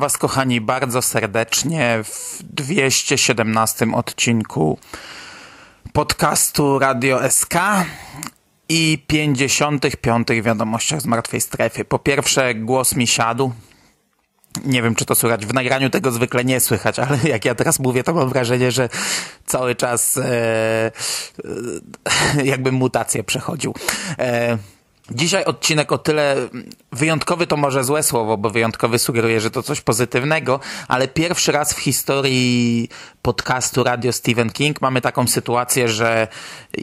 Was, kochani, bardzo serdecznie w 217 odcinku podcastu Radio SK i 55 wiadomościach z martwej strefy. Po pierwsze, głos mi siadł. Nie wiem, czy to słychać. W nagraniu tego zwykle nie słychać, ale jak ja teraz mówię, to mam wrażenie, że cały czas e, e, jakby mutację przechodził. E, Dzisiaj odcinek o tyle wyjątkowy to może złe słowo, bo wyjątkowy sugeruje, że to coś pozytywnego, ale pierwszy raz w historii podcastu Radio Stephen King mamy taką sytuację, że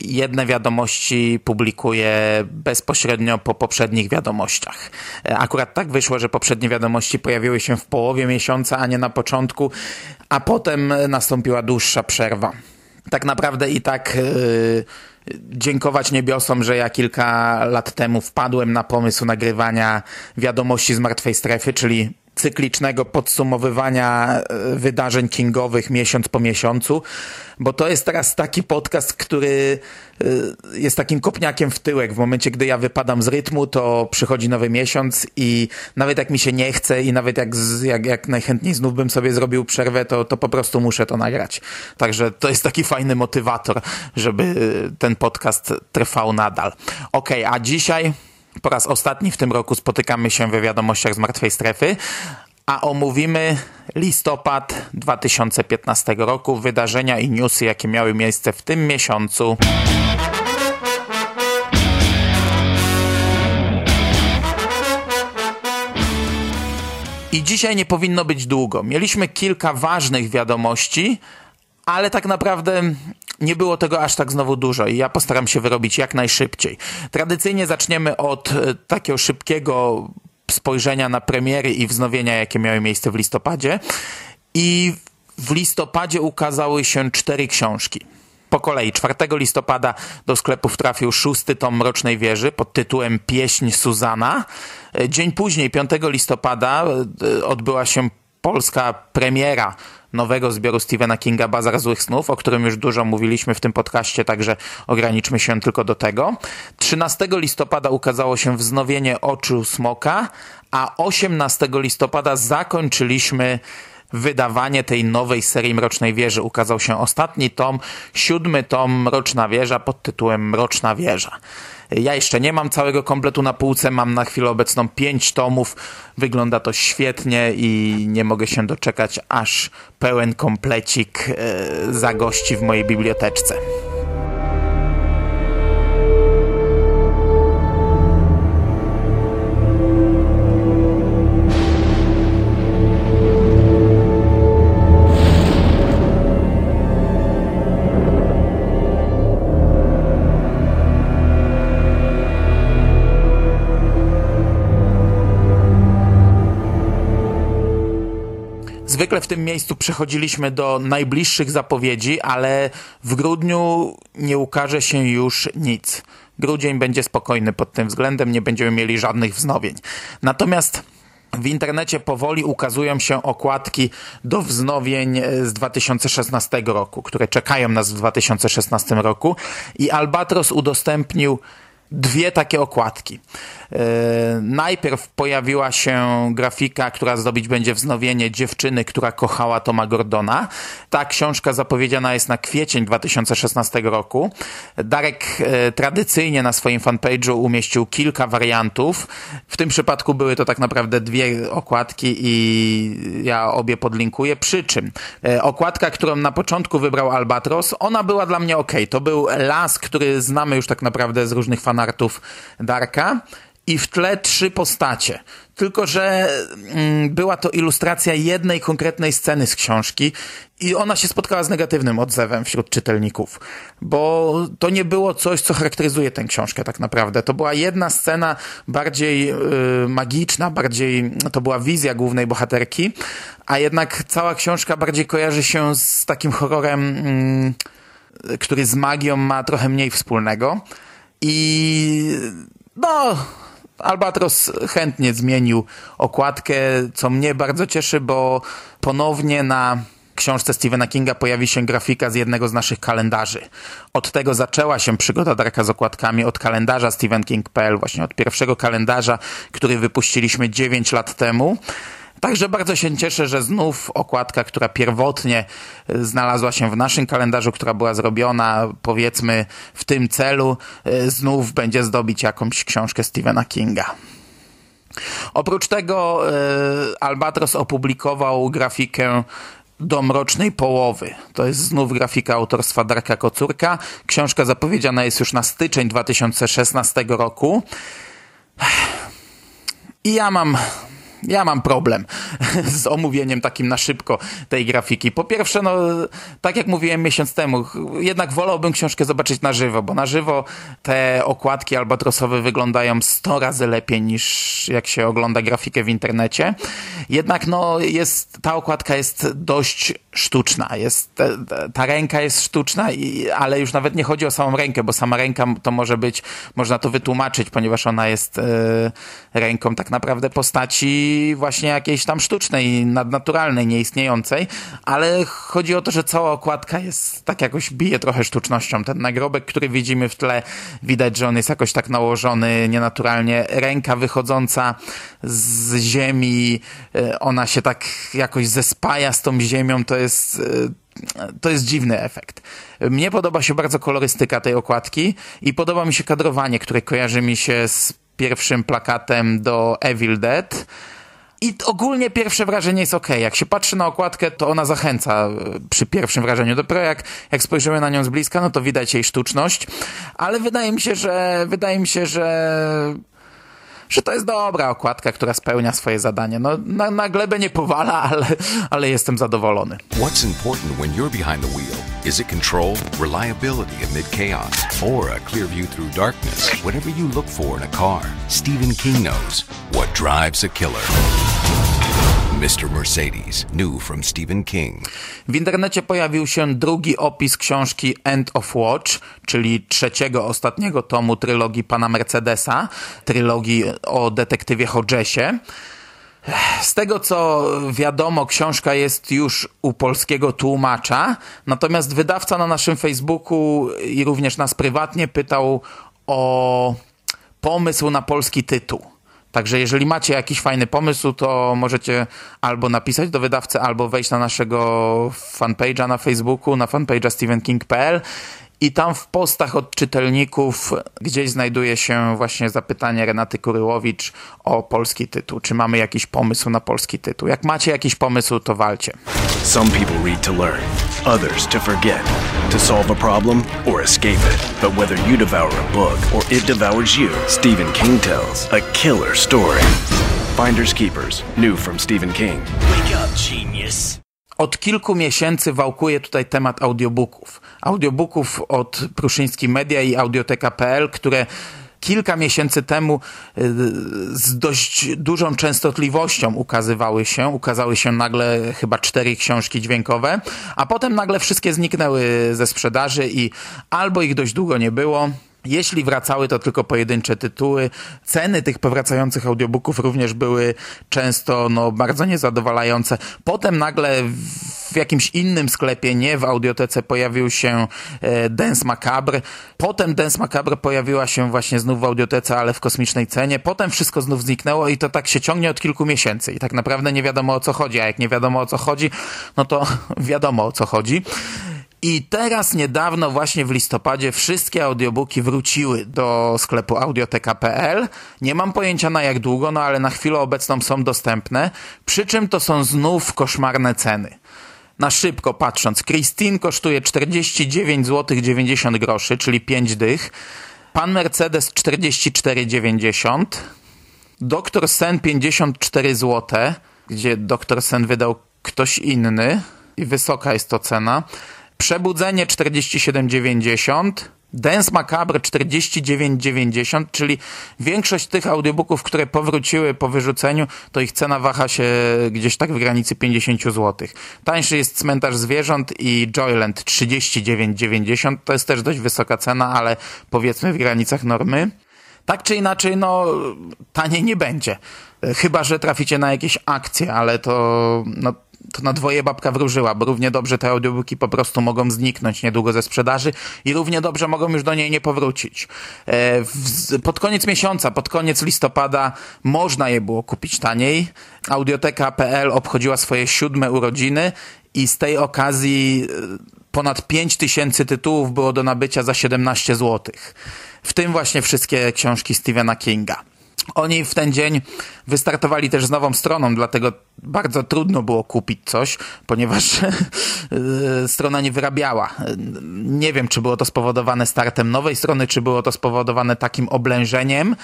jedne wiadomości publikuję bezpośrednio po poprzednich wiadomościach. Akurat tak wyszło, że poprzednie wiadomości pojawiły się w połowie miesiąca, a nie na początku, a potem nastąpiła dłuższa przerwa. Tak naprawdę i tak. Yy, dziękować niebiosom, że ja kilka lat temu wpadłem na pomysł nagrywania wiadomości z martwej strefy, czyli cyklicznego podsumowywania e, wydarzeń kingowych miesiąc po miesiącu, bo to jest teraz taki podcast, który e, jest takim kopniakiem w tyłek. W momencie, gdy ja wypadam z rytmu, to przychodzi nowy miesiąc i nawet jak mi się nie chce i nawet jak, jak, jak najchętniej znów bym sobie zrobił przerwę, to, to po prostu muszę to nagrać. Także to jest taki fajny motywator, żeby ten podcast trwał nadal. Okej, okay, a dzisiaj po raz ostatni w tym roku spotykamy się we wiadomościach z martwej strefy, a omówimy listopad 2015 roku, wydarzenia i newsy, jakie miały miejsce w tym miesiącu. I dzisiaj nie powinno być długo. Mieliśmy kilka ważnych wiadomości, ale tak naprawdę nie było tego aż tak znowu dużo i ja postaram się wyrobić jak najszybciej. Tradycyjnie zaczniemy od e, takiego szybkiego spojrzenia na premiery i wznowienia, jakie miały miejsce w listopadzie. I w listopadzie ukazały się cztery książki. Po kolei 4 listopada do sklepów trafił szósty tom Mrocznej Wieży pod tytułem Pieśń Suzana. E, dzień później, 5 listopada, e, odbyła się polska premiera nowego zbioru Stephena Kinga Bazar Złych Snów, o którym już dużo mówiliśmy w tym podcaście, także ograniczmy się tylko do tego. 13 listopada ukazało się wznowienie Oczu Smoka, a 18 listopada zakończyliśmy wydawanie tej nowej serii Mrocznej Wieży. Ukazał się ostatni tom, siódmy tom Mroczna Wieża pod tytułem Mroczna Wieża. Ja jeszcze nie mam całego kompletu na półce, mam na chwilę obecną pięć tomów. Wygląda to świetnie i nie mogę się doczekać, aż pełen komplecik e, zagości w mojej biblioteczce. Zwykle w tym miejscu przechodziliśmy do najbliższych zapowiedzi, ale w grudniu nie ukaże się już nic. Grudzień będzie spokojny pod tym względem, nie będziemy mieli żadnych wznowień. Natomiast w internecie powoli ukazują się okładki do wznowień z 2016 roku, które czekają nas w 2016 roku i Albatros udostępnił dwie takie okładki. E, najpierw pojawiła się grafika, która zdobić będzie wznowienie dziewczyny, która kochała Toma Gordona. Ta książka zapowiedziana jest na kwiecień 2016 roku. Darek e, tradycyjnie na swoim fanpage'u umieścił kilka wariantów. W tym przypadku były to tak naprawdę dwie okładki i ja obie podlinkuję. Przy czym e, okładka, którą na początku wybrał Albatros, ona była dla mnie ok. To był las, który znamy już tak naprawdę z różnych fanartów Darka i w tle trzy postacie. tylko że mm, była to ilustracja jednej konkretnej sceny z książki i ona się spotkała z negatywnym odzewem wśród czytelników, bo to nie było coś, co charakteryzuje tę książkę tak naprawdę. To była jedna scena bardziej y, magiczna, bardziej to była wizja głównej bohaterki, a jednak cała książka bardziej kojarzy się z takim horrorem, y, który z magią ma trochę mniej wspólnego. I no, Albatros chętnie zmienił okładkę, co mnie bardzo cieszy, bo ponownie na książce Stephena Kinga pojawi się grafika z jednego z naszych kalendarzy. Od tego zaczęła się przygoda Darka z okładkami, od kalendarza stephenking.pl, właśnie od pierwszego kalendarza, który wypuściliśmy 9 lat temu. Także bardzo się cieszę, że znów okładka, która pierwotnie e, znalazła się w naszym kalendarzu, która była zrobiona powiedzmy w tym celu, e, znów będzie zdobić jakąś książkę Stephena Kinga. Oprócz tego e, Albatros opublikował grafikę do mrocznej połowy. To jest znów grafika autorstwa Darka Kocurka. Książka zapowiedziana jest już na styczeń 2016 roku. I ja mam ja mam problem z omówieniem takim na szybko tej grafiki. Po pierwsze, no, tak jak mówiłem miesiąc temu, jednak wolałbym książkę zobaczyć na żywo, bo na żywo te okładki albatrosowe wyglądają 100 razy lepiej niż jak się ogląda grafikę w internecie. Jednak, no, jest, ta okładka jest dość sztuczna. Jest, ta ręka jest sztuczna, i, ale już nawet nie chodzi o samą rękę, bo sama ręka to może być, można to wytłumaczyć, ponieważ ona jest e, ręką tak naprawdę postaci właśnie jakiejś tam sztucznej, nadnaturalnej, nieistniejącej, ale chodzi o to, że cała okładka jest tak jakoś bije trochę sztucznością. Ten nagrobek, który widzimy w tle, widać, że on jest jakoś tak nałożony nienaturalnie. Ręka wychodząca z ziemi, e, ona się tak jakoś zespaja z tą ziemią, to jest e, to jest dziwny efekt. Mnie podoba się bardzo kolorystyka tej okładki i podoba mi się kadrowanie, które kojarzy mi się z pierwszym plakatem do Evil Dead. I ogólnie pierwsze wrażenie jest ok. Jak się patrzy na okładkę, to ona zachęca e, przy pierwszym wrażeniu. Dopiero jak, jak spojrzymy na nią z bliska, no to widać jej sztuczność. Ale wydaje mi się, że wydaje mi się, że że to jest dobra okładka, która spełnia swoje zadanie. No, na, na glebę nie powala, ale, ale jestem zadowolony. What's important when you're behind the wheel? Is it control, reliability amid chaos, or a clear view through darkness? Whatever you look for in a car, Stephen King knows what drives a killer. Mr. Mercedes, new from Stephen King. W internecie pojawił się drugi opis książki End of Watch, czyli trzeciego, ostatniego tomu trylogii pana Mercedesa, trylogii o detektywie Hodgesie. Z tego co wiadomo, książka jest już u polskiego tłumacza, natomiast wydawca na naszym Facebooku i również nas prywatnie pytał o pomysł na polski tytuł. Także jeżeli macie jakiś fajny pomysł, to możecie albo napisać do wydawcy, albo wejść na naszego fanpage'a na Facebooku, na fanpage'a stephenking.pl i tam w postach od czytelników gdzieś znajduje się właśnie zapytanie Renaty Kuryłowicz o polski tytuł. Czy mamy jakiś pomysł na polski tytuł? Jak macie jakiś pomysł, to walcie. Some people read to learn, others to forget, to solve a problem or escape it. But whether you devour a book or it devours you, Stephen King tells a killer story. Finders Keepers, new from Stephen King. Wake up, genius. Od kilku miesięcy wałkuje tutaj temat audiobooków. Audiobooków od Pruszyński Media i Audioteka.pl, które kilka miesięcy temu y, z dość dużą częstotliwością ukazywały się. Ukazały się nagle chyba cztery książki dźwiękowe, a potem nagle wszystkie zniknęły ze sprzedaży i albo ich dość długo nie było, jeśli wracały, to tylko pojedyncze tytuły. Ceny tych powracających audiobooków również były często no, bardzo niezadowalające. Potem nagle w jakimś innym sklepie, nie w audiotece, pojawił się e, Dance Macabre. Potem Dance Macabre pojawiła się właśnie znów w audiotece, ale w kosmicznej cenie. Potem wszystko znów zniknęło i to tak się ciągnie od kilku miesięcy. I tak naprawdę nie wiadomo o co chodzi. A jak nie wiadomo o co chodzi, no to wiadomo o co chodzi. I teraz niedawno, właśnie w listopadzie, wszystkie audiobooki wróciły do sklepu audioteka.pl. Nie mam pojęcia na jak długo, no ale na chwilę obecną są dostępne. Przy czym to są znów koszmarne ceny. Na szybko patrząc, Christine kosztuje 49 zł 90 groszy, czyli 5 dych. Pan Mercedes 44,90 Doktor Sen 54 zł, gdzie Doktor Sen wydał ktoś inny i wysoka jest to cena. Przebudzenie 47,90 Dance Macabre 49,90, czyli większość tych audiobooków, które powróciły po wyrzuceniu, to ich cena waha się gdzieś tak w granicy 50 zł. Tańszy jest Cmentarz Zwierząt i Joyland 39,90, to jest też dość wysoka cena, ale powiedzmy w granicach normy. Tak czy inaczej, no taniej nie będzie. Chyba, że traficie na jakieś akcje, ale to no, to na dwoje babka wróżyła, bo równie dobrze te audiobooki po prostu mogą zniknąć niedługo ze sprzedaży i równie dobrze mogą już do niej nie powrócić. E, pod koniec miesiąca, pod koniec listopada można je było kupić taniej. Audioteka.pl obchodziła swoje siódme urodziny i z tej okazji e, ponad 5 tysięcy tytułów było do nabycia za 17 zł. W tym właśnie wszystkie książki Stephena Kinga. Oni w ten dzień wystartowali też z nową stroną, dlatego bardzo trudno było kupić coś, ponieważ e, strona nie wyrabiała. Nie wiem, czy było to spowodowane startem nowej strony, czy było to spowodowane takim oblężeniem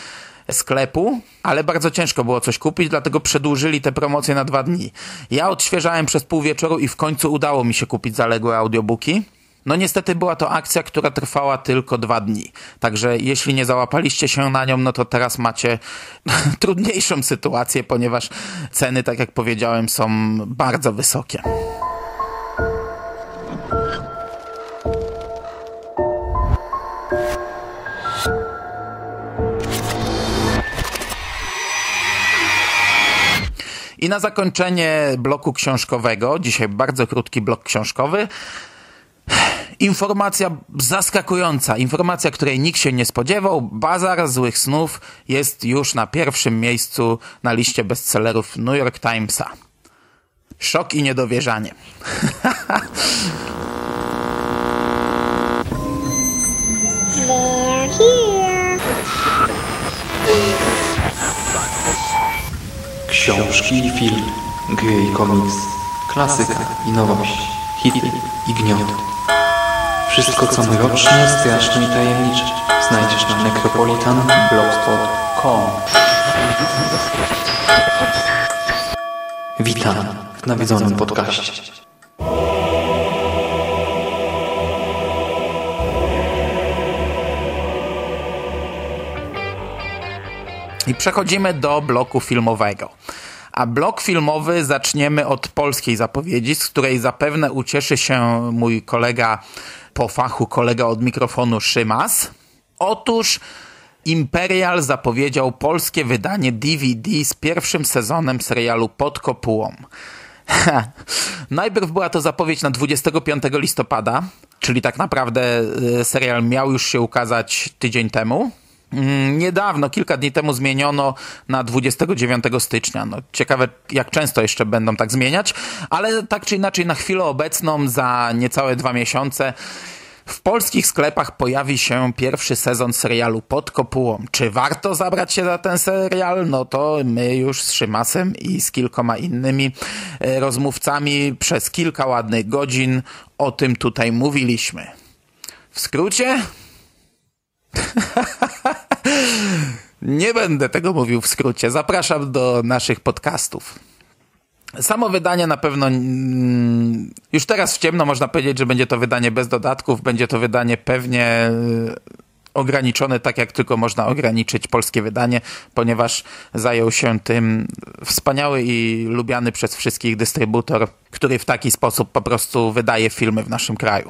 sklepu, ale bardzo ciężko było coś kupić, dlatego przedłużyli te promocje na dwa dni. Ja odświeżałem przez pół wieczoru i w końcu udało mi się kupić zaległe audiobooki. No niestety była to akcja, która trwała tylko dwa dni. Także jeśli nie załapaliście się na nią, no to teraz macie trudniejszą sytuację, ponieważ ceny, tak jak powiedziałem, są bardzo wysokie. I na zakończenie bloku książkowego, dzisiaj bardzo krótki blok książkowy, Informacja zaskakująca, informacja, której nikt się nie spodziewał. Bazar złych snów jest już na pierwszym miejscu na liście bestsellerów New York Timesa. Szok i niedowierzanie. Książki i film, gry i komiks, klasyka i nowość, hity i gnioty. Wszystko co mroczne, straszne i tajemnicze znajdziesz na necropolitanblogspot.com Witam w nawiedzonym podcaście. I przechodzimy do bloku filmowego. A blok filmowy zaczniemy od polskiej zapowiedzi, z której zapewne ucieszy się mój kolega po fachu kolega od mikrofonu Szymas. Otóż Imperial zapowiedział polskie wydanie DVD z pierwszym sezonem serialu Pod kopułą. Najpierw była to zapowiedź na 25 listopada, czyli tak naprawdę y, serial miał już się ukazać tydzień temu. Mm, niedawno, kilka dni temu zmieniono na 29 stycznia. No, ciekawe, jak często jeszcze będą tak zmieniać, ale tak czy inaczej, na chwilę obecną, za niecałe dwa miesiące, w polskich sklepach pojawi się pierwszy sezon serialu Pod Kopułą. Czy warto zabrać się za ten serial? No to my już z Szymasem i z kilkoma innymi e, rozmówcami przez kilka ładnych godzin o tym tutaj mówiliśmy. W skrócie? Nie będę tego mówił w skrócie. Zapraszam do naszych podcastów. Samo wydanie na pewno mm, już teraz w ciemno można powiedzieć, że będzie to wydanie bez dodatków, będzie to wydanie pewnie y, ograniczone tak jak tylko można ograniczyć polskie wydanie, ponieważ zajął się tym wspaniały i lubiany przez wszystkich dystrybutor, który w taki sposób po prostu wydaje filmy w naszym kraju.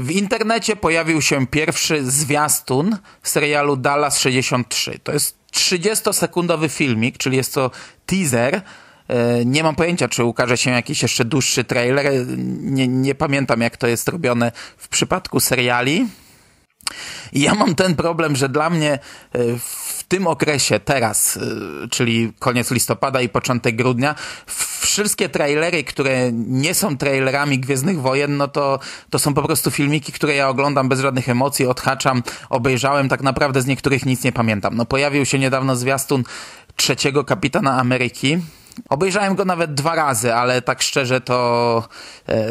W internecie pojawił się pierwszy zwiastun serialu Dallas 63. To jest 30-sekundowy filmik, czyli jest to teaser E, Nie mam pojęcia, czy ukaże się jakiś jeszcze dłuższy trailer. Nie, nie pamiętam, jak to jest robione w przypadku seriali. I ja mam ten problem, że dla mnie e, tym okresie, teraz, e, czyli koniec listopada i początek grudnia, wszystkie trailery, które nie są trailerami Gwiezdnych Wojen, no to, to są po prostu filmiki, które ja oglądam bez żadnych emocji, odhaczam, obejrzałem, tak naprawdę z niektórych nic nie pamiętam. No pojawił się niedawno zwiastun trzeciego Kapitana Ameryki, Obejrzałem go nawet dwa razy, ale tak szczerze to e,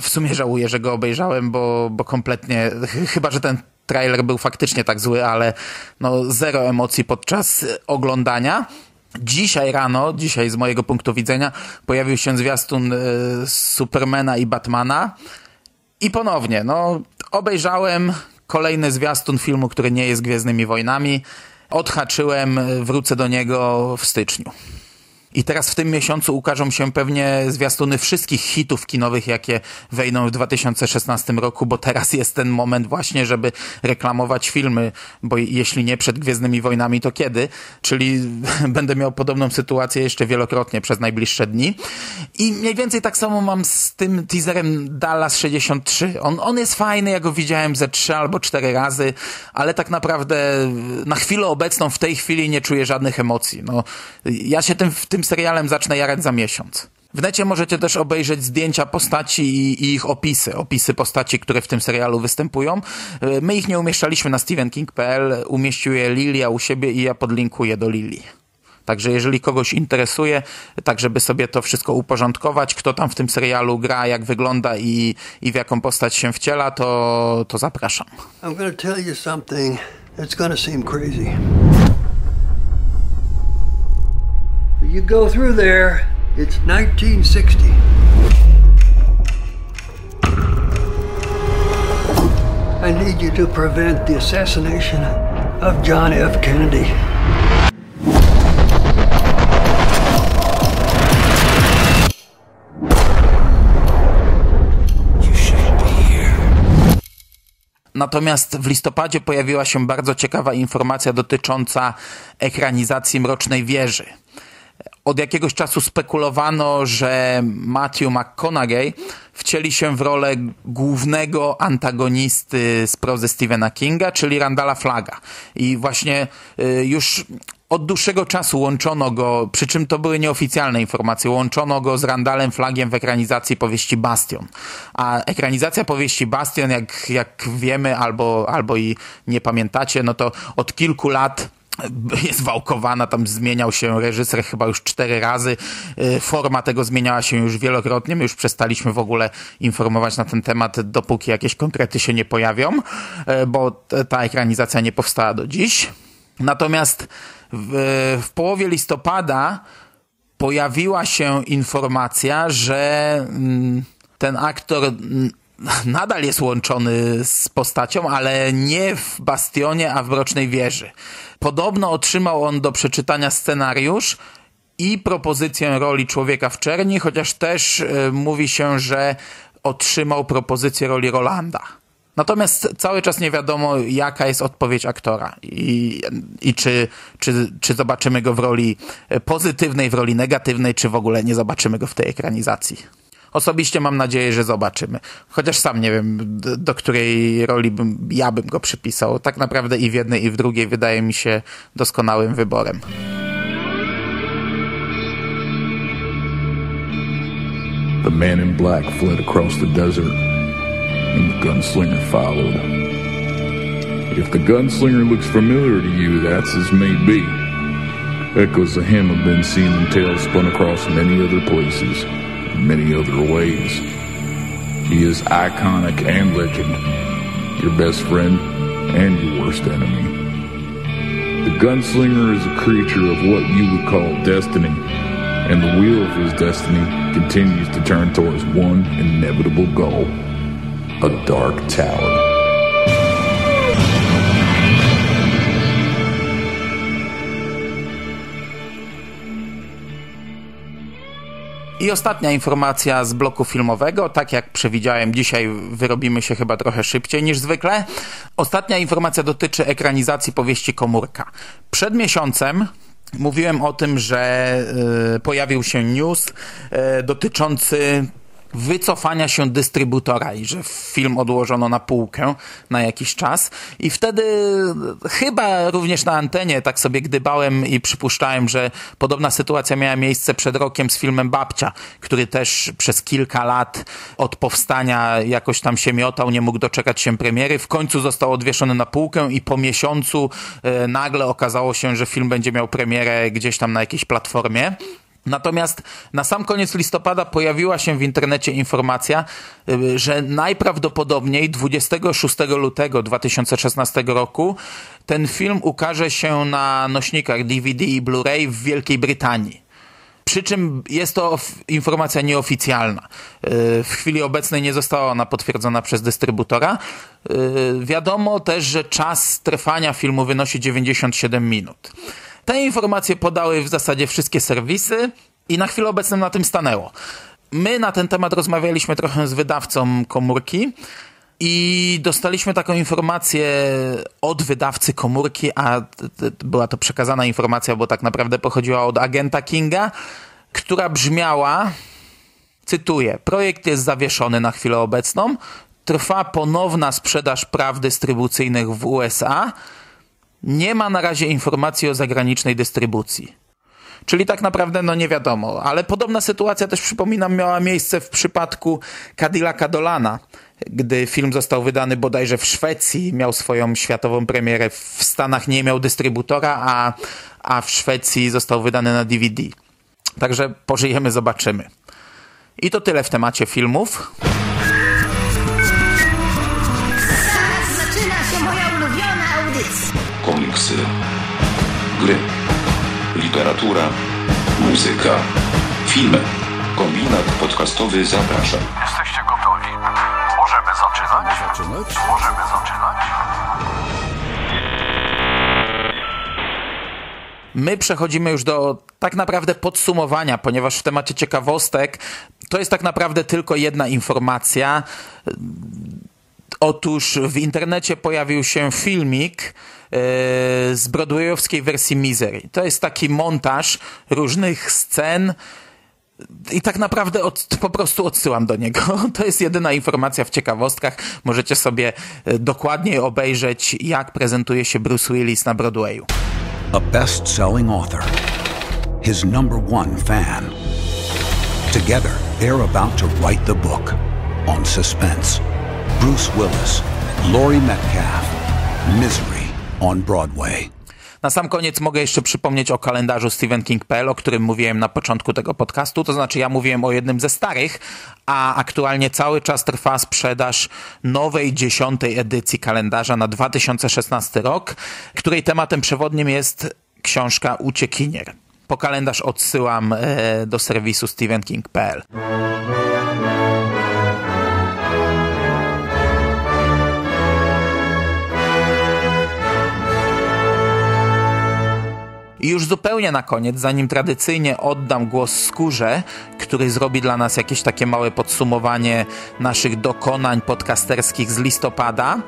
w sumie żałuję, że go obejrzałem, bo, bo kompletnie, ch- chyba że ten trailer był faktycznie tak zły, ale no zero emocji podczas oglądania. Dzisiaj rano, dzisiaj z mojego punktu widzenia, pojawił się zwiastun e, Supermana i Batmana. I ponownie, no, obejrzałem kolejny zwiastun filmu, który nie jest Gwiezdnymi Wojnami. Odhaczyłem, wrócę do niego w styczniu. I teraz w tym miesiącu ukażą się pewnie zwiastuny wszystkich hitów kinowych, jakie wejdą w 2016 roku, bo teraz jest ten moment właśnie, żeby reklamować filmy, bo jeśli nie przed Gwiezdnymi Wojnami, to kiedy? Czyli będę miał podobną sytuację jeszcze wielokrotnie przez najbliższe dni. I mniej więcej tak samo mam z tym teaserem Dallas 63. On, on jest fajny, ja go widziałem ze trzy albo cztery razy, ale tak naprawdę na chwilę obecną, w tej chwili nie czuję żadnych emocji. No, ja się tym, tym serialem zacznę jarać za miesiąc. W necie możecie też obejrzeć zdjęcia postaci i, i ich opisy, opisy postaci, które w tym serialu występują. E, My ich nie umieszczaliśmy na stevenking.pl, umieścił je Lilia u siebie i ja podlinkuję do Lili. Także jeżeli kogoś interesuje, tak żeby sobie to wszystko uporządkować, kto tam w tym serialu gra, jak wygląda i, i w jaką postać się wciela, to, to zapraszam. I'm to tell you something that's to seem crazy. You go through there, it's 1960. I need you to prevent the assassination of John F. Kennedy. Natomiast w listopadzie pojawiła się bardzo ciekawa informacja dotycząca ekranizacji Mrocznej Wieży. Od jakiegoś czasu spekulowano, że Matthew McConaughey wcieli się w rolę głównego antagonisty z prozy Stephena Kinga, czyli Randala Flaga. I właśnie y, już od dłuższego czasu łączono go, przy czym to były nieoficjalne informacje, łączono go z Randalem Flagiem w ekranizacji powieści Bastion. A ekranizacja powieści Bastion, jak, jak wiemy, albo, albo i nie pamiętacie, no to od kilku lat jest wałkowana, tam zmieniał się reżyser chyba już cztery razy. Y, Forma tego zmieniała się już wielokrotnie. My już przestaliśmy w ogóle informować na ten temat, dopóki jakieś konkrety się nie pojawią, y, bo ta ekranizacja nie powstała do dziś. Natomiast w, w połowie listopada pojawiła się informacja, że mm, ten aktor mm, nadal jest łączony z postacią, ale nie w Bastionie, a w Mrocznej Wieży. Podobno otrzymał on do przeczytania scenariusz i propozycję roli Człowieka w Czerni, chociaż też y, mówi się, że otrzymał propozycję roli Rolanda. Natomiast cały czas nie wiadomo, jaka jest odpowiedź aktora i, i czy, czy, czy zobaczymy go w roli pozytywnej, w roli negatywnej, czy w ogóle nie zobaczymy go w tej ekranizacji. Osobiście mam nadzieję, że zobaczymy. Chociaż sam nie wiem, do której roli bym, ja bym go przypisał. Tak naprawdę i w jednej, i w drugiej wydaje mi się doskonałym wyborem. The man in black fled across the desert, and the gunslinger followed. If the gunslinger looks familiar to you, that's as may be. Echoes of him have been seen in tales spun across many other places, many other ways. He is iconic and legend, your best friend and your worst enemy. The gunslinger is a creature of what you would call destiny, and the wheel of his destiny continues to turn towards one inevitable goal a dark tower. I ostatnia informacja z bloku filmowego. Tak jak przewidziałem, dzisiaj wyrobimy się chyba trochę szybciej niż zwykle. Ostatnia informacja dotyczy ekranizacji powieści Komórka. Przed miesiącem mówiłem o tym, że y, pojawił się news y, dotyczący wycofania się dystrybutora i że film odłożono na półkę na jakiś czas i wtedy chyba również na antenie tak sobie gdybałem i przypuszczałem, że podobna sytuacja miała miejsce przed rokiem z filmem Babcia, który też przez kilka lat od powstania jakoś tam się miotał, nie mógł doczekać się premiery, w końcu został odwieszony na półkę i po miesiącu e, nagle okazało się, że film będzie miał premierę gdzieś tam na jakiejś platformie. Natomiast na sam koniec listopada pojawiła się w internecie informacja, y, że najprawdopodobniej 26 lutego 2016 roku ten film ukaże się na nośnikach DVD i Blu-ray w Wielkiej Brytanii. Przy czym jest to informacja nieoficjalna. Y, w chwili obecnej nie została ona potwierdzona przez dystrybutora. Y, wiadomo też, że czas trwania filmu wynosi 97 minut. Te informacje podały w zasadzie wszystkie serwisy i na chwilę obecną na tym stanęło. My na ten temat rozmawialiśmy trochę z wydawcą komórki i dostaliśmy taką informację od wydawcy komórki, a była to przekazana informacja, bo tak naprawdę pochodziła od agenta Kinga, która brzmiała, cytuję, projekt jest zawieszony na chwilę obecną, trwa ponowna sprzedaż praw dystrybucyjnych w USA, nie ma na razie informacji o zagranicznej dystrybucji. Czyli tak naprawdę no nie wiadomo, ale podobna sytuacja też przypominam miała miejsce w przypadku Cadillaca Dolana, gdy film został wydany bodajże w Szwecji, miał swoją światową premierę, w Stanach nie miał dystrybutora, a, a w Szwecji został wydany na DVD. Także pożyjemy, zobaczymy. I to tyle w temacie filmów. Komiksy, gry, literatura, muzyka, filmy. Kombinat podcastowy zaprasza. Jesteście gotowi? Możemy zaczynać? zaczynać? Możemy zaczynać? My przechodzimy już do tak naprawdę podsumowania, ponieważ w temacie ciekawostek to jest tak naprawdę tylko jedna informacja. Otóż w internecie pojawił się filmik z broadwayowskiej wersji Misery. To jest taki montaż różnych scen i tak naprawdę od, po prostu odsyłam do niego. To jest jedyna informacja w ciekawostkach. Możecie sobie e, dokładniej obejrzeć, jak prezentuje się Bruce Willis na Broadwayu. A best-selling author. His number one fan. Together, they're about to write the book on suspense. Bruce Willis, Laurie Metcalf, Misery on Broadway. Na sam koniec mogę jeszcze przypomnieć o kalendarzu StephenKing.pl, o którym mówiłem na początku tego podcastu. To znaczy, ja mówiłem o jednym ze starych, a aktualnie cały czas trwa sprzedaż nowej, dziesiątej edycji kalendarza na 2016 rok, której tematem przewodnim jest książka Uciekinier. Po kalendarz odsyłam e, do serwisu StephenKing.pl. I już zupełnie na koniec, zanim tradycyjnie oddam głos Skórze, który zrobi dla nas jakieś takie małe podsumowanie naszych dokonań podcasterskich z listopada,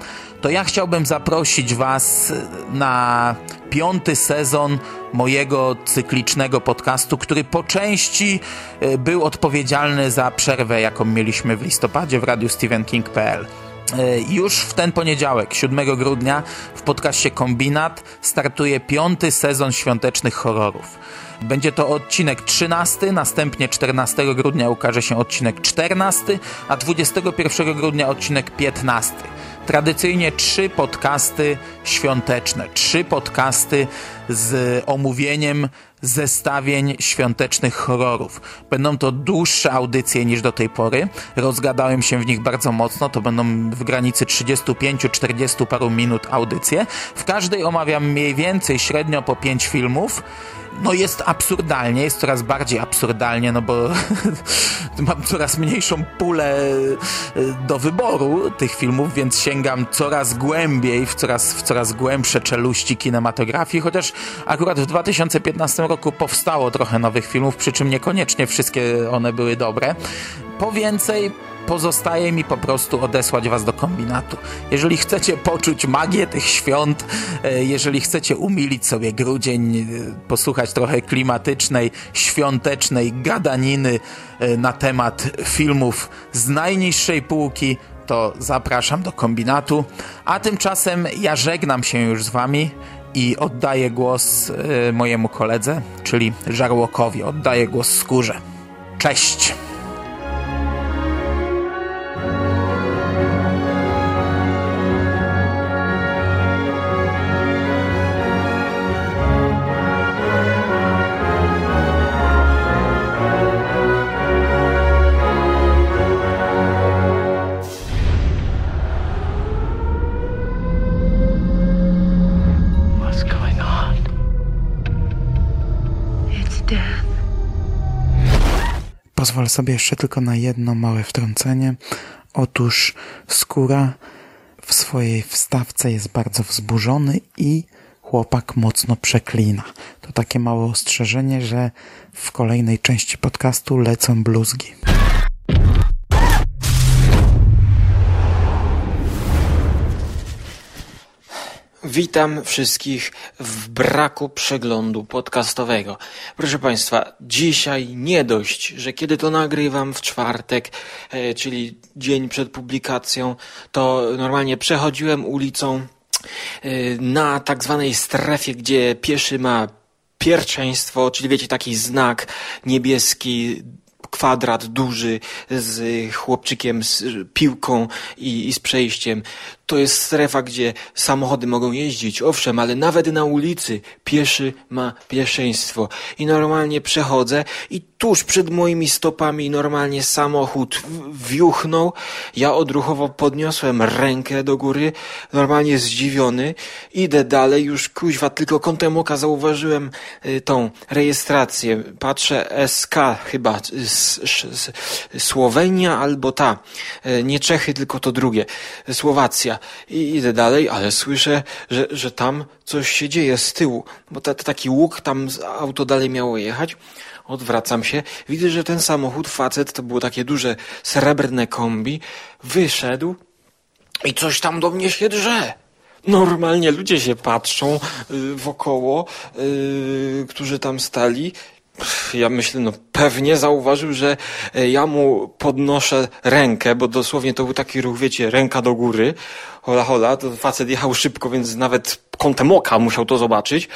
to ja chciałbym zaprosić Was na piąty sezon mojego cyklicznego podcastu, który po części e, był odpowiedzialny za przerwę, jaką mieliśmy w listopadzie w radiu StephenKing.pl. E, już w ten poniedziałek, 7 grudnia, w podcaście Kombinat startuje piąty sezon świątecznych horrorów. Będzie to odcinek 13, następnie 14 grudnia ukaże się odcinek 14, a 21 grudnia odcinek 15 tradycyjnie trzy podcasty świąteczne, trzy podcasty z omówieniem zestawień świątecznych horrorów. Będą to dłuższe audycje niż do tej pory. Rozgadałem się w nich bardzo mocno. To będą w granicy 35-40 paru minut audycje. W każdej omawiam mniej więcej średnio po 5 filmów no jest absurdalnie, jest coraz bardziej absurdalnie, no bo mam coraz mniejszą pulę y, do wyboru tych filmów, więc sięgam coraz głębiej, w coraz, w coraz głębsze czeluści kinematografii, chociaż akurat w 2015 roku powstało trochę nowych filmów, przy czym niekoniecznie wszystkie one były dobre. Po więcej pozostaje mi po prostu odesłać was do kombinatu. Jeżeli chcecie poczuć magię tych świąt, e, jeżeli chcecie umilić sobie grudzień, e, posłuchać trochę klimatycznej, świątecznej gadaniny e, na temat filmów z najniższej półki, to zapraszam do kombinatu. A tymczasem ja żegnam się już z wami i oddaję głos mojemu koledze, czyli Żarłokowi. Oddaję głos skórze. Cześć! Pozwolę sobie jeszcze tylko na jedno małe wtrącenie. Otóż skóra w swojej wstawce jest bardzo wzburzony i chłopak mocno przeklina. To takie małe ostrzeżenie, że w kolejnej części podcastu lecą bluzgi. Witam wszystkich w braku przeglądu podcastowego. Proszę Państwa, dzisiaj nie dość, że kiedy to nagrywam w czwartek, e, czyli dzień przed publikacją, to normalnie przechodziłem ulicą e, na tak zwanej strefie, gdzie pieszy ma pierwszeństwo, czyli wiecie, taki znak niebieski, kwadrat duży z chłopczykiem, z piłką i, i z przejściem. To jest strefa, gdzie samochody mogą jeździć, owszem, ale nawet na ulicy pieszy ma pierwszeństwo. I normalnie przechodzę i tuż przed moimi stopami normalnie samochód wiuchnął. Ja odruchowo podniosłem rękę do góry, normalnie zdziwiony. Idę dalej, już kuźwa, tylko kątem oka zauważyłem y, tą rejestrację. Patrzę, SK chyba, y, s, s, Słowenia albo ta. Y, Nie Czechy, tylko to drugie. Słowacja. I idę dalej, ale słyszę, że, że tam coś się dzieje z tyłu. Bo ta, taki łuk, tam auto dalej miało jechać. Odwracam się, widzę, że ten samochód, facet, to było takie duże srebrne kombi, wyszedł i coś tam do mnie się drze. Normalnie ludzie się patrzą y, wokoło, y, którzy tam stali. Ja myślę, no pewnie zauważył, że e, ja mu podnoszę rękę, bo dosłownie to był taki ruch, wiecie, ręka do góry. Hola, hola, to facet jechał szybko, więc nawet kątem oka musiał to zobaczyć.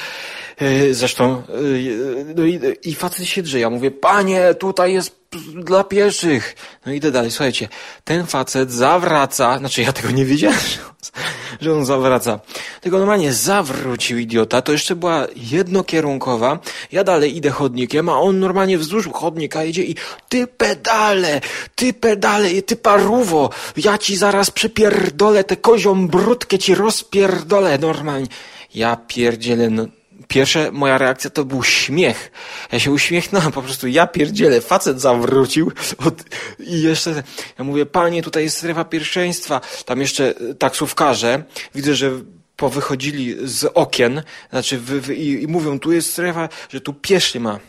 E, Zresztą, e, no i, i facet się drze. Ja mówię, panie, tutaj jest dla pieszych. No idę dalej, słuchajcie, ten facet zawraca, znaczy ja tego nie wiedziałem, że on, zawraca. Tylko normalnie zawrócił idiota, to jeszcze była jednokierunkowa, ja dalej idę chodnikiem, a on normalnie wzdłuż chodnika jedzie i ty pedale, ty pedale, ty paruwo, ja ci zaraz przypierdolę tę kozią brudkę, ci rozpierdolę normalnie. Ja pierdzielę, no, Pierwsza moja reakcja to był śmiech. Ja się uśmiechnąłem, po prostu ja pierdzielę, facet zawrócił od... i jeszcze, ja mówię, panie, tutaj jest strefa pierwszeństwa. Tam jeszcze e, taksówkarze, widzę, że powychodzili z okien, znaczy wy, wy, i, i mówią, tu jest strefa, że tu pieszy ma.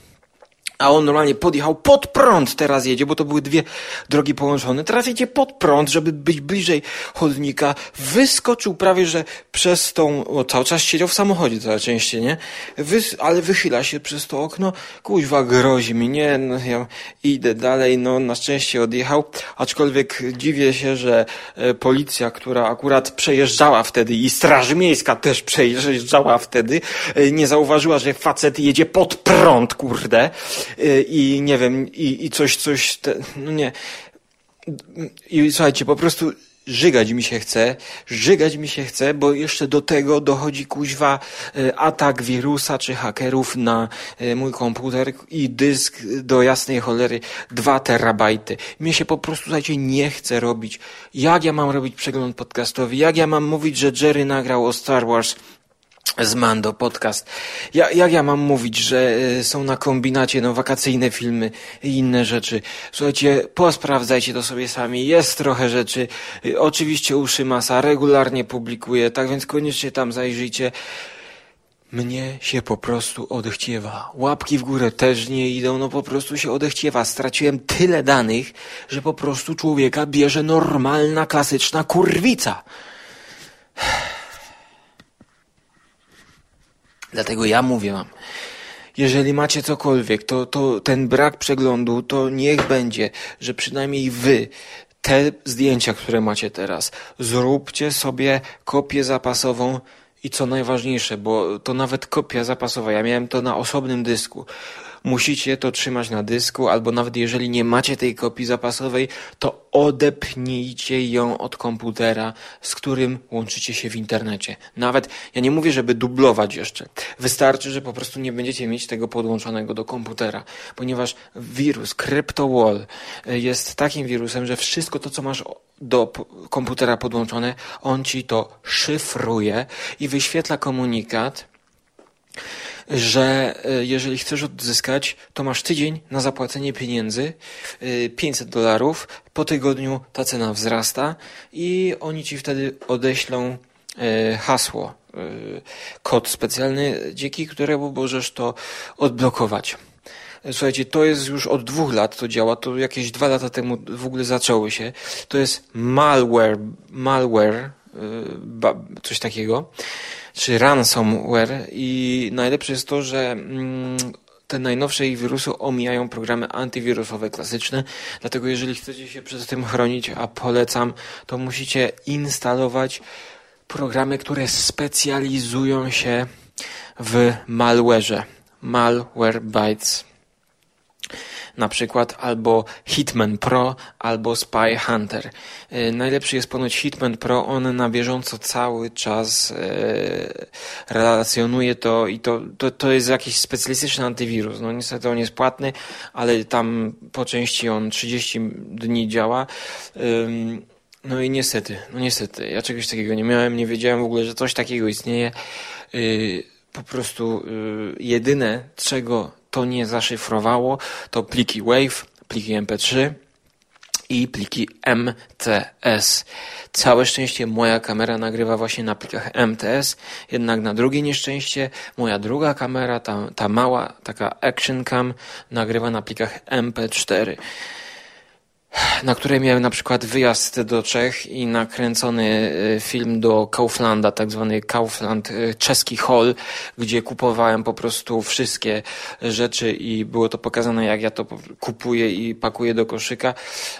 A on normalnie podjechał pod prąd teraz jedzie, bo to były dwie drogi połączone. Teraz jedzie pod prąd, żeby być bliżej chodnika. Wyskoczył prawie, że przez tą, o, cały czas siedział w samochodzie coraz częściej, nie? Wys, ale wychyla się przez to okno. Kuźwa, grozi mi, nie? No, ja idę dalej, no na szczęście odjechał. Aczkolwiek dziwię się, że e, policja, która akurat przejeżdżała wtedy i straż miejska też przejeżdżała wtedy, e, nie zauważyła, że facet jedzie pod prąd, kurde. Y, i nie wiem, i, i coś, coś, te, no nie. I słuchajcie, po prostu żygać mi się chce, żygać mi się chce, bo jeszcze do tego dochodzi kuźwa y, atak wirusa czy hakerów na y, mój komputer i dysk do jasnej cholery 2 terabajty. Mnie się po prostu, słuchajcie, nie chce robić. Jak ja mam robić przegląd podcastowy? Jak ja mam mówić, że Jerry nagrał o Star Wars? Z Mando podcast. Ja, jak ja mam mówić, że y, są na kombinacie no, wakacyjne filmy i inne rzeczy? Słuchajcie, posprawdzajcie to sobie sami. Jest trochę rzeczy. Y, oczywiście Uszy Masa regularnie publikuje, tak więc koniecznie tam zajrzyjcie. mnie się po prostu odechciewa. Łapki w górę też nie idą, no po prostu się odechciewa. Straciłem tyle danych, że po prostu człowieka bierze normalna, klasyczna kurwica. Dlatego ja mówię wam, jeżeli macie cokolwiek, to, to ten brak przeglądu, to niech będzie, że przynajmniej wy te zdjęcia, które macie teraz, zróbcie sobie kopię zapasową i co najważniejsze, bo to nawet kopia zapasowa, ja miałem to na osobnym dysku. Musicie to trzymać na dysku, albo nawet jeżeli nie macie tej kopii zapasowej, to odepnijcie ją od komputera, z którym łączycie się w internecie. Nawet, ja nie mówię, żeby dublować jeszcze. Wystarczy, że po prostu nie będziecie mieć tego podłączonego do komputera, ponieważ wirus CryptoWall jest takim wirusem, że wszystko to, co masz do komputera podłączone, on ci to szyfruje i wyświetla komunikat, że e, jeżeli chcesz odzyskać, to masz tydzień na zapłacenie pieniędzy, 500 e, dolarów, po tygodniu ta cena wzrasta i oni ci wtedy odeślą e, hasło, kod specjalny, dzięki któremu możesz to odblokować. Słuchajcie, to jest już od dwóch lat to działa, to jakieś dwa lata temu w ogóle zaczęło się. To jest malware, malware, coś takiego czy ransomware i najlepsze jest to, że mm, te najnowsze ich wirusy omijają programy antywirusowe klasyczne, dlatego jeżeli chcecie się przed tym chronić, a polecam, to musicie instalować programy, które specjalizują się w malware'ze. Malware Bytes na przykład albo Hitman Pro, albo Spy Hunter. E, najlepszy jest ponoć Hitman Pro, on na bieżąco cały czas e, relacjonuje to i to, to, to jest jakiś specjalistyczny antywirus. No niestety on jest płatny, ale tam po części on 30 dni działa. No i niestety, no niestety, ja czegoś takiego nie miałem, nie wiedziałem w ogóle, że coś takiego istnieje. Y, po prostu y, jedyne, czego to nie zaszyfrowało, to pliki WAV, pliki MP3 i pliki MTS. Całe szczęście moja kamera nagrywa właśnie na plikach MTS, jednak na drugie nieszczęście moja druga kamera, ta, ta mała, taka Action Cam, nagrywa na plikach MP4 na której miałem na przykład wyjazd do Czech i nakręcony e, film do Kauflanda, tak zwany Kaufland e, czeski hall, gdzie kupowałem po prostu wszystkie rzeczy i było to pokazane jak ja to kupuję i pakuję do koszyka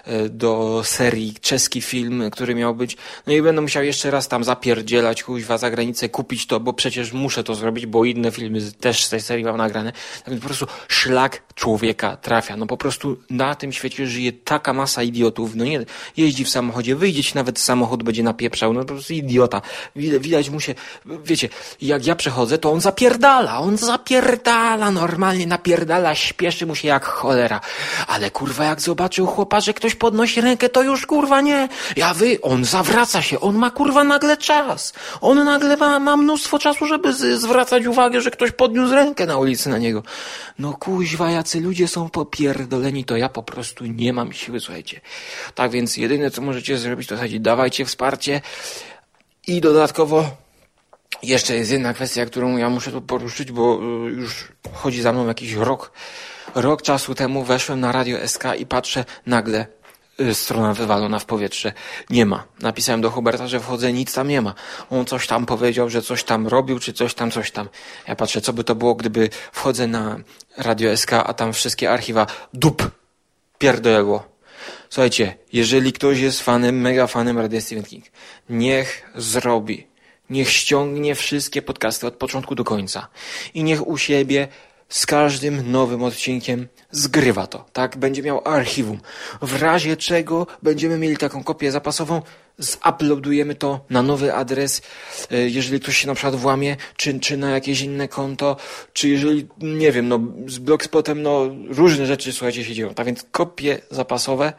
e, do serii czeski film, który miał być. No i będę musiał jeszcze raz tam zapierdzielać kuźwa za granicę, kupić to, bo przecież muszę to zrobić, bo inne filmy też z tej serii mam nagrane. Tak więc po prostu szlak człowieka trafia. No po prostu na tym świecie żyje taka masa idiotów, no nie, jeździ w samochodzie, wyjdzie ci nawet samochód, będzie napieprzał, no po prostu idiota. Widać mu się, wiecie, jak ja przechodzę, to on zapierdala, on zapierdala, normalnie napierdala, śpieszy mu się jak cholera. Ale kurwa, jak zobaczył chłopa, że ktoś podnosi rękę, to już kurwa nie. Ja wy, on zawraca się, on ma kurwa nagle czas. On nagle ma, ma mnóstwo czasu, żeby z, zwracać uwagę, że ktoś podniósł rękę na ulicy na niego. No kuźwa, jacy ludzie są popierdoleni, to ja po prostu nie mam siły, słuchajcie. Tak więc jedyne, co możecie zrobić, to słuchajcie, dawajcie wsparcie i dodatkowo jeszcze jest jedna kwestia, którą ja muszę tu poruszyć, bo y, już chodzi za mną jakiś rok. Rok czasu temu weszłem na Radio SK i patrzę nagle y, strona wywalona w powietrze. Nie ma. Napisałem do Huberta, że wchodzę, nic tam nie ma. On coś tam powiedział, że coś tam robił, czy coś tam, coś tam. Ja patrzę, co by to było, gdyby wchodzę na Radio SK, a tam wszystkie archiwa dup pierdolego. Słuchajcie, jeżeli ktoś jest fanem, mega fanem Radia Stephen King, niech zrobi, niech ściągnie wszystkie podcasty od początku do końca. I niech u siebie z każdym nowym odcinkiem zgrywa to, tak? Będzie miał archiwum. W razie czego będziemy mieli taką kopię zapasową, zuploadujemy to na nowy adres, e, jeżeli ktoś się na przykład włamie, czy, czy na jakieś inne konto, czy jeżeli, nie wiem, no z Blogspotem, no różne rzeczy, słuchajcie, się dzieją. Tak więc kopie zapasowe,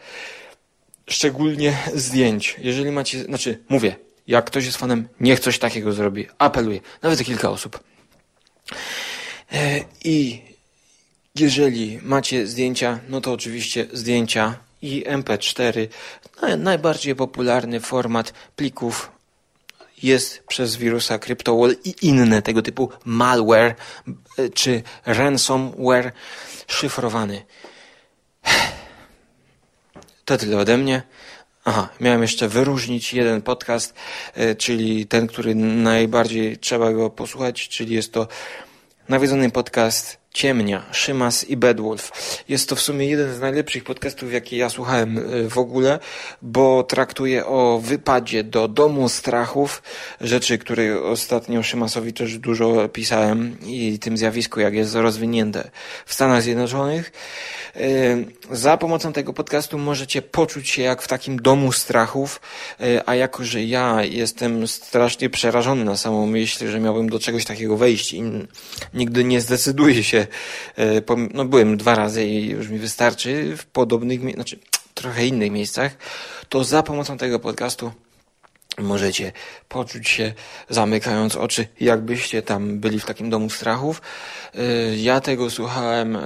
szczególnie zdjęć. Jeżeli macie, znaczy, mówię, jak ktoś jest fanem, niech coś takiego zrobi. Apeluję. Nawet kilka osób. E, I jeżeli macie zdjęcia, no to oczywiście zdjęcia i MP4, najbardziej popularny format plików jest przez wirusa CryptoWall i inne tego typu malware e, czy ransomware szyfrowany. To tyle ode mnie. Aha, miałem jeszcze wyróżnić jeden podcast, e, czyli ten, który najbardziej trzeba go posłuchać, czyli jest to nawiedzony podcast Ciemnia, Szymas i Bedwolf. Jest to w sumie jeden z najlepszych podcastów, jakie ja słuchałem e, w ogóle, bo traktuje o wypadzie do domu strachów, rzeczy, które ostatnio Szymasowi też dużo pisałem i tym zjawisku, jak jest rozwinięte w Stanach Zjednoczonych. E, za pomocą tego podcastu możecie poczuć się jak w takim domu strachów, e, a jako, że ja jestem strasznie przerażony na samą myśl, że miałbym do czegoś takiego wejść i nigdy nie zdecyduję się, e, no byłem dwa razy i już mi wystarczy w podobnych, znaczy trochę innych miejscach, to za pomocą tego podcastu możecie poczuć się zamykając oczy, jakbyście tam byli w takim domu strachów. E, ja tego słuchałem e,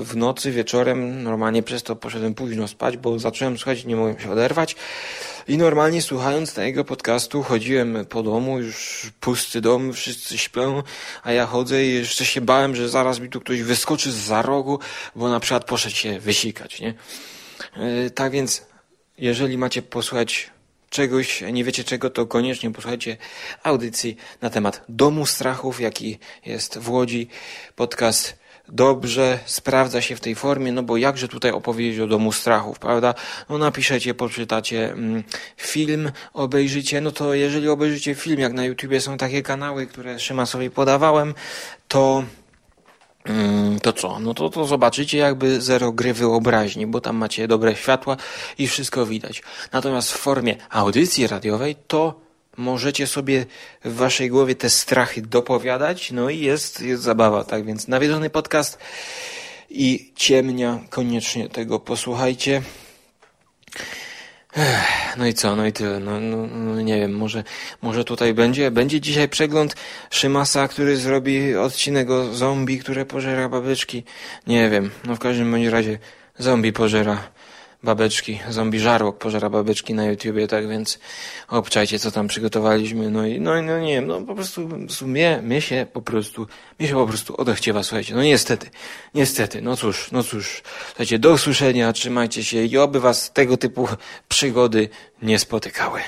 w nocy, wieczorem, normalnie przez to poszedłem późno spać, bo zacząłem słuchać, nie mogłem się oderwać. I normalnie słuchając tego podcastu chodziłem po domu, już pusty dom, wszyscy śpią, a ja chodzę i jeszcze się bałem, że zaraz mi tu ktoś wyskoczy z za rogu, bo na przykład poszedł się wysikać, nie? E, tak więc, jeżeli macie posłuchać czegoś, nie wiecie czego, to koniecznie posłuchajcie audycji na temat Domu Strachów, jaki jest w Łodzi. Podcast dobrze sprawdza się w tej formie, no bo jakże tutaj opowiedzieć o Domu Strachów, prawda? No napiszecie, poczytacie mm, film, obejrzycie, no to jeżeli obejrzycie film, jak na YouTubie są takie kanały, które Szymasowi podawałem, to to co? No to, to zobaczycie jakby zero gry wyobraźni, bo tam macie dobre światła i wszystko widać. Natomiast w formie audycji radiowej to możecie sobie w waszej głowie te strachy dopowiadać, no i jest, jest zabawa, tak więc nawiedzony podcast i ciemnia, koniecznie tego posłuchajcie. No i co, no i tyle, no, no, no, nie wiem, może, może tutaj będzie, będzie dzisiaj przegląd Szymasa, który zrobi odcinek o zombie, które pożera babeczki, nie wiem, no w każdym bądź razie zombie pożera babeczki, zombie żarłok pożera babeczki na YouTubie, tak więc obczajcie, co tam przygotowaliśmy, no i, no, no nie wiem, no po prostu, mnie, mnie się po prostu, mnie się po prostu odechciewa, słuchajcie, no niestety, niestety, no cóż, no cóż, słuchajcie, do usłyszenia, trzymajcie się i oby was tego typu przygody nie spotykały.